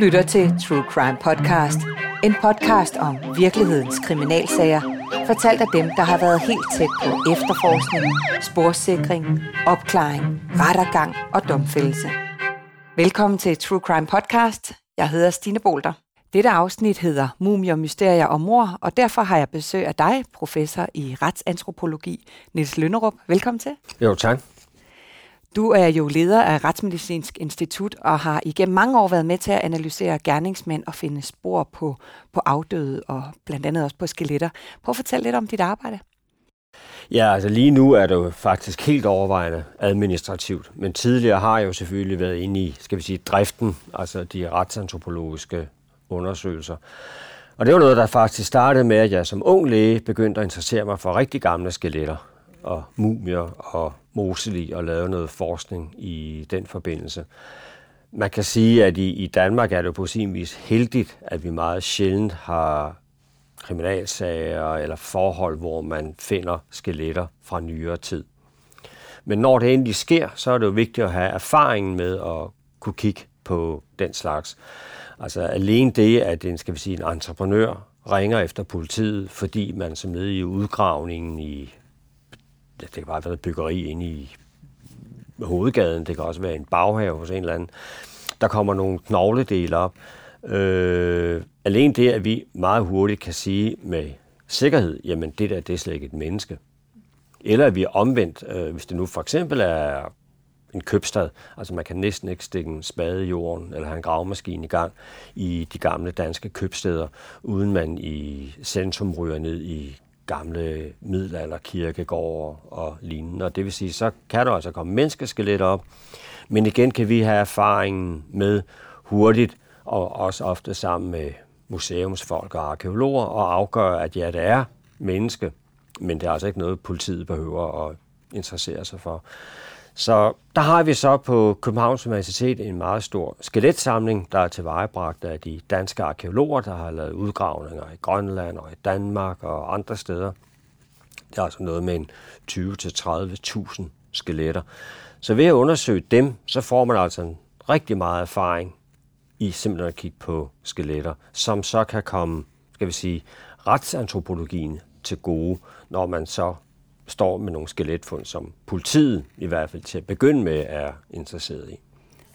lytter til True Crime Podcast. En podcast om virkelighedens kriminalsager, fortalt af dem, der har været helt tæt på efterforskning, sporsikring, opklaring, rettergang og domfældelse. Velkommen til True Crime Podcast. Jeg hedder Stine Bolter. Dette afsnit hedder Mumier, Mysterier og Mor, og derfor har jeg besøg af dig, professor i retsantropologi, Niels Lønnerup. Velkommen til. Jo, tak. Du er jo leder af Retsmedicinsk Institut og har igennem mange år været med til at analysere gerningsmænd og finde spor på, på afdøde og blandt andet også på skeletter. Prøv at fortælle lidt om dit arbejde. Ja, altså lige nu er det jo faktisk helt overvejende administrativt, men tidligere har jeg jo selvfølgelig været inde i, skal vi sige, driften, altså de retsantropologiske undersøgelser. Og det var noget, der faktisk startede med, at jeg som ung læge begyndte at interessere mig for rigtig gamle skeletter og mumier og Moseli og lavede noget forskning i den forbindelse. Man kan sige, at i, i Danmark er det på sin vis heldigt, at vi meget sjældent har kriminalsager eller forhold, hvor man finder skeletter fra nyere tid. Men når det endelig sker, så er det jo vigtigt at have erfaringen med at kunne kigge på den slags. Altså alene det, at en, skal vi sige, en entreprenør ringer efter politiet, fordi man som led i udgravningen i det kan bare være et byggeri inde i hovedgaden, det kan også være en baghave hos en eller anden. Der kommer nogle knogledele op. Øh, alene det, at vi meget hurtigt kan sige med sikkerhed, jamen det der, det er slet ikke et menneske. Eller at vi er omvendt, øh, hvis det nu for eksempel er en købstad. Altså man kan næsten ikke stikke en spade i jorden eller have en gravmaskine i gang i de gamle danske købsteder, uden man i centrum ryger ned i gamle middelalderkirkegårde og lignende. Og det vil sige, så kan der altså komme menneskeskeletter op, men igen kan vi have erfaringen med hurtigt, og også ofte sammen med museumsfolk og arkeologer, og afgøre, at ja, det er menneske, men det er altså ikke noget, politiet behøver at interessere sig for. Så der har vi så på Københavns Universitet en meget stor skeletsamling, der er tilvejebragt af de danske arkeologer, der har lavet udgravninger i Grønland og i Danmark og andre steder. Det er altså noget med en 20-30.000 skeletter. Så ved at undersøge dem, så får man altså en rigtig meget erfaring i simpelthen at kigge på skeletter, som så kan komme, skal vi sige, retsantropologien til gode, når man så står med nogle skeletfund, som politiet i hvert fald til at begynde med er interesseret i.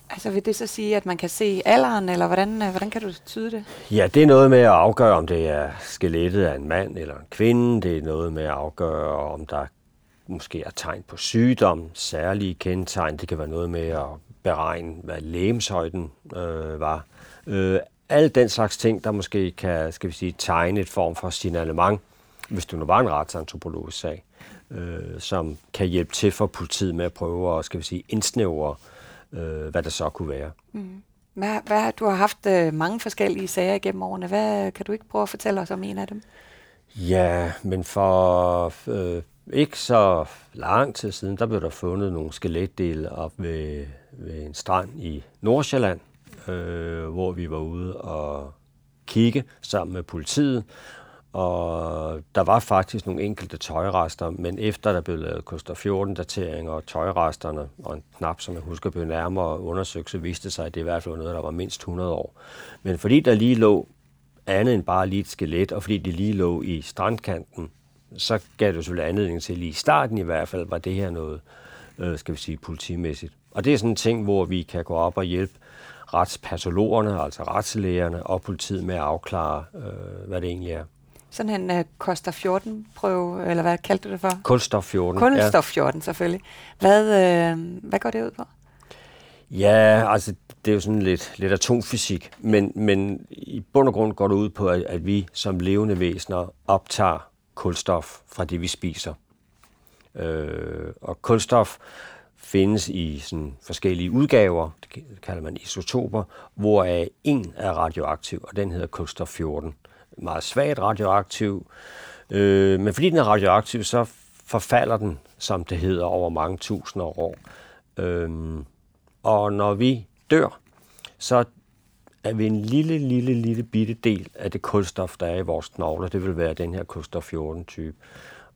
Altså vil det så sige, at man kan se alderen, eller hvordan, øh, hvordan kan du tyde det? Ja, det er noget med at afgøre, om det er skelettet af en mand eller en kvinde. Det er noget med at afgøre, om der måske er tegn på sygdom, særlige kendetegn. Det kan være noget med at beregne, hvad lægemshøjden øh, var. Øh, alle den slags ting, der måske kan skal vi sige, tegne et form for signalement, hvis du nu var en retsantropologisk sag øh, som kan hjælpe til for politiet med at prøve at skal vi sige, indsnævre, øh, hvad det så kunne være. Mm. Hvad, hvad, du har haft øh, mange forskellige sager igennem årene. Hvad kan du ikke prøve at fortælle os om en af dem? Ja, men for øh, ikke så lang tid siden, der blev der fundet nogle skeletdele op ved, ved en strand i Nordsjælland, øh, hvor vi var ude og kigge sammen med politiet, og der var faktisk nogle enkelte tøjrester, men efter der blev lavet Koster 14 dateringer og tøjresterne, og en knap, som jeg husker blev nærmere undersøgt, så viste det sig, at det i hvert fald var noget, der var mindst 100 år. Men fordi der lige lå andet end bare lige et skelet, og fordi det lige lå i strandkanten, så gav det selvfølgelig anledning til, lige i starten i hvert fald, var det her noget, øh, skal vi sige, politimæssigt. Og det er sådan en ting, hvor vi kan gå op og hjælpe retspatologerne, altså retslægerne og politiet med at afklare, øh, hvad det egentlig er. Sådan en uh, koster 14 prøve, eller hvad kaldte du det for? Kulstof 14. Kulstof 14, ja. selvfølgelig. Hvad, uh, hvad går det ud på? Ja, altså det er jo sådan lidt, lidt atomfysik, men, men i bund og grund går det ud på, at, at vi som levende væsener optager kulstof fra det, vi spiser. Øh, og kulstof findes i sådan forskellige udgaver, det kalder man isotoper, hvoraf en er radioaktiv, og den hedder kulstof 14 meget svagt radioaktiv. Øh, men fordi den er radioaktiv, så forfalder den, som det hedder, over mange tusinder år. Øh, og når vi dør, så er vi en lille, lille, lille bitte del af det kulstof, der er i vores knogler. Det vil være den her kulstof 14-type.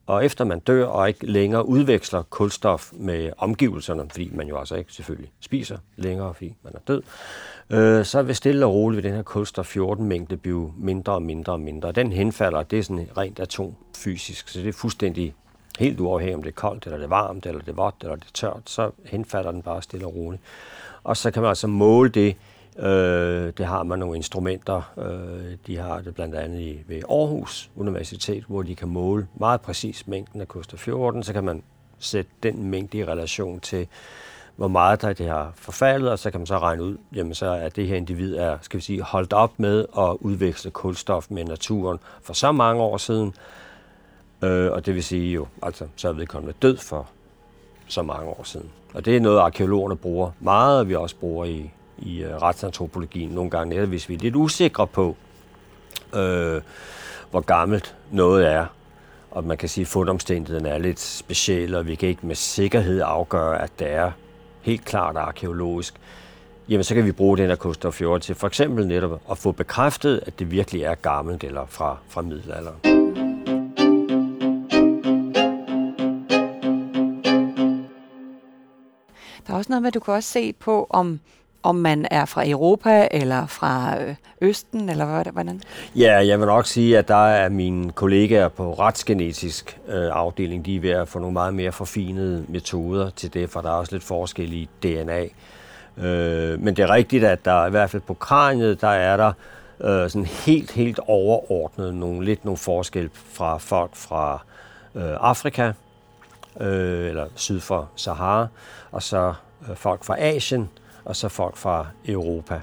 Og efter man dør og ikke længere udveksler kulstof med omgivelserne, fordi man jo altså ikke selvfølgelig spiser længere, fordi man er død, øh, så vil stille og roligt ved den her kulstof 14-mængde blive mindre og mindre og mindre. Den henfalder, det er sådan rent atomfysisk, så det er fuldstændig helt uafhængigt, om det er koldt, eller det er varmt, eller det er vådt, eller det er tørt, så henfalder den bare stille og roligt. Og så kan man altså måle det Øh, det har man nogle instrumenter. Øh, de har det blandt andet i, ved Aarhus Universitet, hvor de kan måle meget præcis mængden af koster 14. Så kan man sætte den mængde i relation til, hvor meget der det har forfaldet, og så kan man så regne ud, jamen så er det her individ er, skal vi sige, holdt op med at udveksle kulstof med naturen for så mange år siden, øh, og det vil sige jo, altså så er vedkommende død for så mange år siden. Og det er noget, arkeologerne bruger meget, og vi også bruger i, i øh, retsantropologien nogle gange, netop hvis vi er lidt usikre på, øh, hvor gammelt noget er. Og man kan sige, at fundomstændigheden er lidt speciel, og vi kan ikke med sikkerhed afgøre, at det er helt klart arkeologisk. Jamen, så kan vi bruge den her Koster 14 til for eksempel netop at få bekræftet, at det virkelig er gammelt eller fra, fra middelalderen. Der er også noget med, at du kan også se på, om om man er fra Europa eller fra øh, Østen, eller hvordan? Ja, jeg vil nok sige, at der er mine kollegaer på retsgenetisk øh, afdeling, de er ved at få nogle meget mere forfinede metoder til det, for der er også lidt forskel i DNA. Øh, men det er rigtigt, at der i hvert fald på kraniet, der er der øh, sådan helt, helt overordnet nogle, lidt nogle forskel fra folk fra øh, Afrika, øh, eller syd for Sahara, og så øh, folk fra Asien, og så folk fra Europa.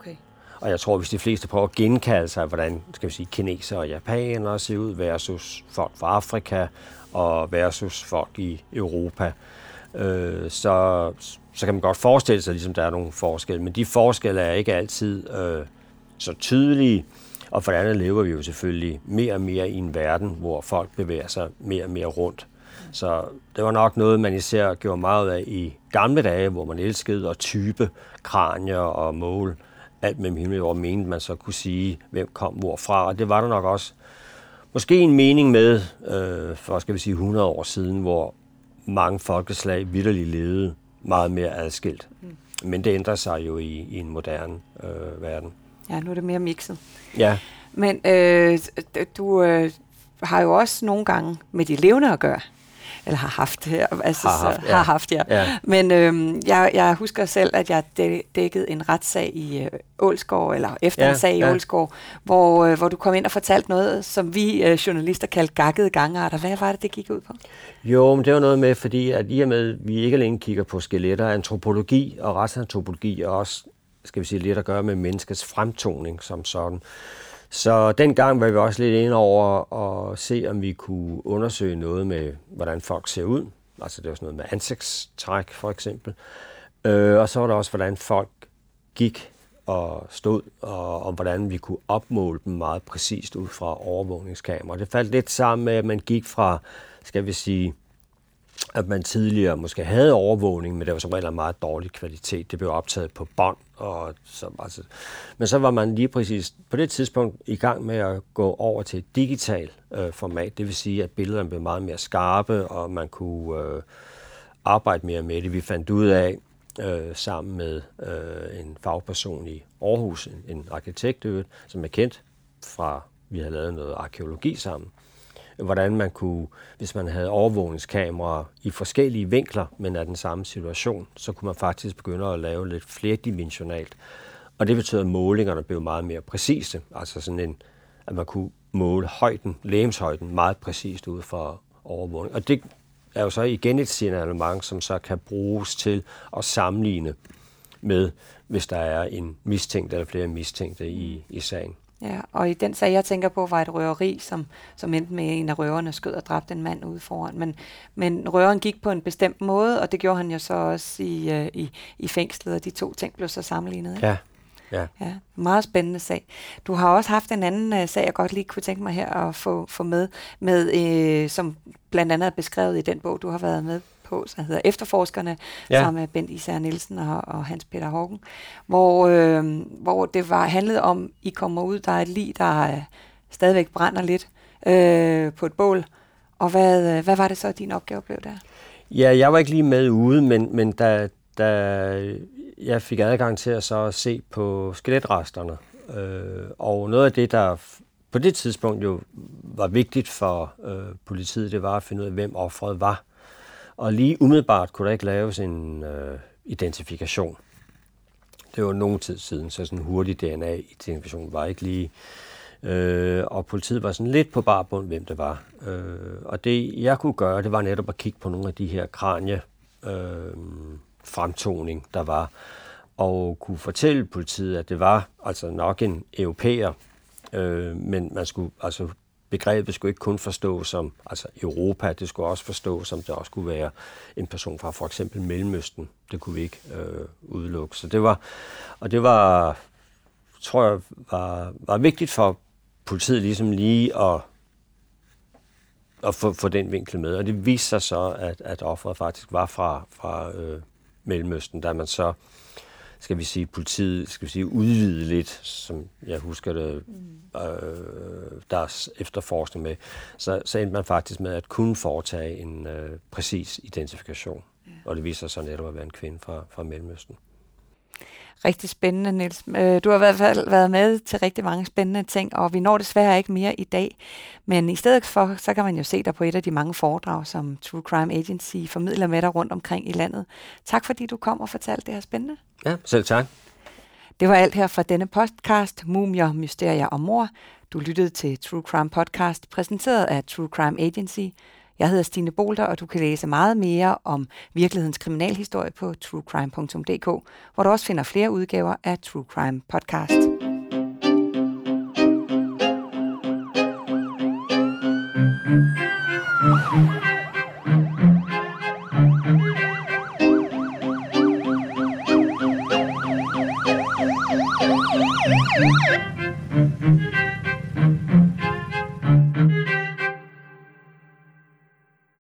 Okay. Og jeg tror, hvis de fleste prøver at genkalde sig, hvordan skal vi sige, kinesere og japanere ser ud versus folk fra Afrika og versus folk i Europa, øh, så, så kan man godt forestille sig, at ligesom, der er nogle forskelle. Men de forskelle er ikke altid øh, så tydelige. Og for det andet lever vi jo selvfølgelig mere og mere i en verden, hvor folk bevæger sig mere og mere rundt. Så det var nok noget, man især gjorde meget af i gamle dage, hvor man elskede at type kranier og mål alt med himmel og mente man så kunne sige, hvem kom hvorfra. Og det var der nok også måske en mening med øh, for skal vi sige 100 år siden, hvor mange folkeslag vidderligt levede meget mere adskilt. Mm. Men det ændrer sig jo i, i en moderne øh, verden. Ja, nu er det mere mixet. Ja. Men øh, du øh, har jo også nogle gange med de levende at gøre eller har haft her. Altså, har haft, ja. Har haft, ja. ja. Men øhm, jeg, jeg husker selv, at jeg dækkede en retssag i øh, Ålsgård, eller efter ja, en sag i ja. Ålsgård, hvor, øh, hvor du kom ind og fortalte noget, som vi øh, journalister kaldte gakkede gangarter. Hvad var det, det gik ud på? Jo, men det var noget med, fordi at i og med, at vi ikke alene kigger på skeletter, antropologi og retsantropologi er også skal vi sige, lidt at gøre med menneskets fremtoning som sådan. Så dengang var vi også lidt inde over at se, om vi kunne undersøge noget med, hvordan folk ser ud. Altså det var sådan noget med ansigtstræk for eksempel. Øh, og så var der også, hvordan folk gik og stod, og om hvordan vi kunne opmåle dem meget præcist ud fra overvågningskamera. Det faldt lidt sammen med, at man gik fra, skal vi sige, at man tidligere måske havde overvågning, men det var som regel meget dårlig kvalitet. Det blev optaget på bånd. Og så, altså, men så var man lige præcis på det tidspunkt i gang med at gå over til et digitalt øh, format. Det vil sige, at billederne blev meget mere skarpe, og man kunne øh, arbejde mere med det. Vi fandt ud af, øh, sammen med øh, en fagperson i Aarhus, en, en arkitekt, som er kendt fra, vi havde lavet noget arkeologi sammen, hvordan man kunne, hvis man havde overvågningskameraer i forskellige vinkler, men af den samme situation, så kunne man faktisk begynde at lave lidt flerdimensionalt. Og det betød, at målingerne blev meget mere præcise. Altså sådan en, at man kunne måle højden, lægemshøjden, meget præcist ud fra overvågning. Og det er jo så igen et signalement, som så kan bruges til at sammenligne med, hvis der er en mistænkt eller flere mistænkte i, i sagen. Ja, og i den sag, jeg tænker på, var et røveri, som, som endte med en af røverne skød og dræbte en mand ude foran. Men, men røveren gik på en bestemt måde, og det gjorde han jo så også i, uh, i, i fængslet, og de to ting blev så sammenlignet. Ikke? Ja. Ja. ja. Meget spændende sag. Du har også haft en anden uh, sag, jeg godt lige kunne tænke mig her at få, få med, med uh, som blandt andet er beskrevet i den bog, du har været med på, som hedder Efterforskerne, ja. sammen med Bent Især Nielsen og, og Hans Peter Hågen, hvor, øh, hvor det var handlet om, I kommer ud, der er et lig, der øh, stadigvæk brænder lidt øh, på et bål, Og hvad, øh, hvad var det så, din opgave blev der? Ja, jeg var ikke lige med ude, men, men da, da jeg fik adgang til at så se på skeletresterne, øh, og noget af det, der på det tidspunkt jo var vigtigt for øh, politiet, det var at finde ud af, hvem offeret var. Og lige umiddelbart kunne der ikke laves en øh, identifikation. Det var nogen tid siden, så sådan en hurtig DNA-identifikation var ikke lige... Øh, og politiet var sådan lidt på barbund, hvem det var. Øh, og det, jeg kunne gøre, det var netop at kigge på nogle af de her kranje øh, fremtoning, der var, og kunne fortælle politiet, at det var altså nok en europæer, øh, men man skulle altså begrebet skulle ikke kun forstås som altså Europa, det skulle også forstås som det også kunne være en person fra for eksempel Mellemøsten. Det kunne vi ikke øh, udelukke. Så det var, og det var, tror jeg, var, var vigtigt for politiet ligesom lige at, at få, få den vinkel med. Og det viste sig så, at, at offeret faktisk var fra, fra øh, Mellemøsten, da man så skal vi sige, politiet skal vi sige, udvide lidt, som jeg husker det, mm. øh, deres efterforskning med, så, så endte man faktisk med at kunne foretage en øh, præcis identifikation. Ja. Og det viser sig netop at være en kvinde fra, fra Mellemøsten. Rigtig spændende, Niels. Øh, du har i hvert fald været med til rigtig mange spændende ting, og vi når desværre ikke mere i dag. Men i stedet for, så kan man jo se dig på et af de mange foredrag, som True Crime Agency formidler med dig rundt omkring i landet. Tak fordi du kom og fortalte det her spændende. Ja, selv tak. Det var alt her fra denne podcast, Mumier, Mysterier og Mor. Du lyttede til True Crime Podcast, præsenteret af True Crime Agency. Jeg hedder Stine Bolter, og du kan læse meget mere om virkelighedens kriminalhistorie på truecrime.dk, hvor du også finder flere udgaver af True Crime Podcast.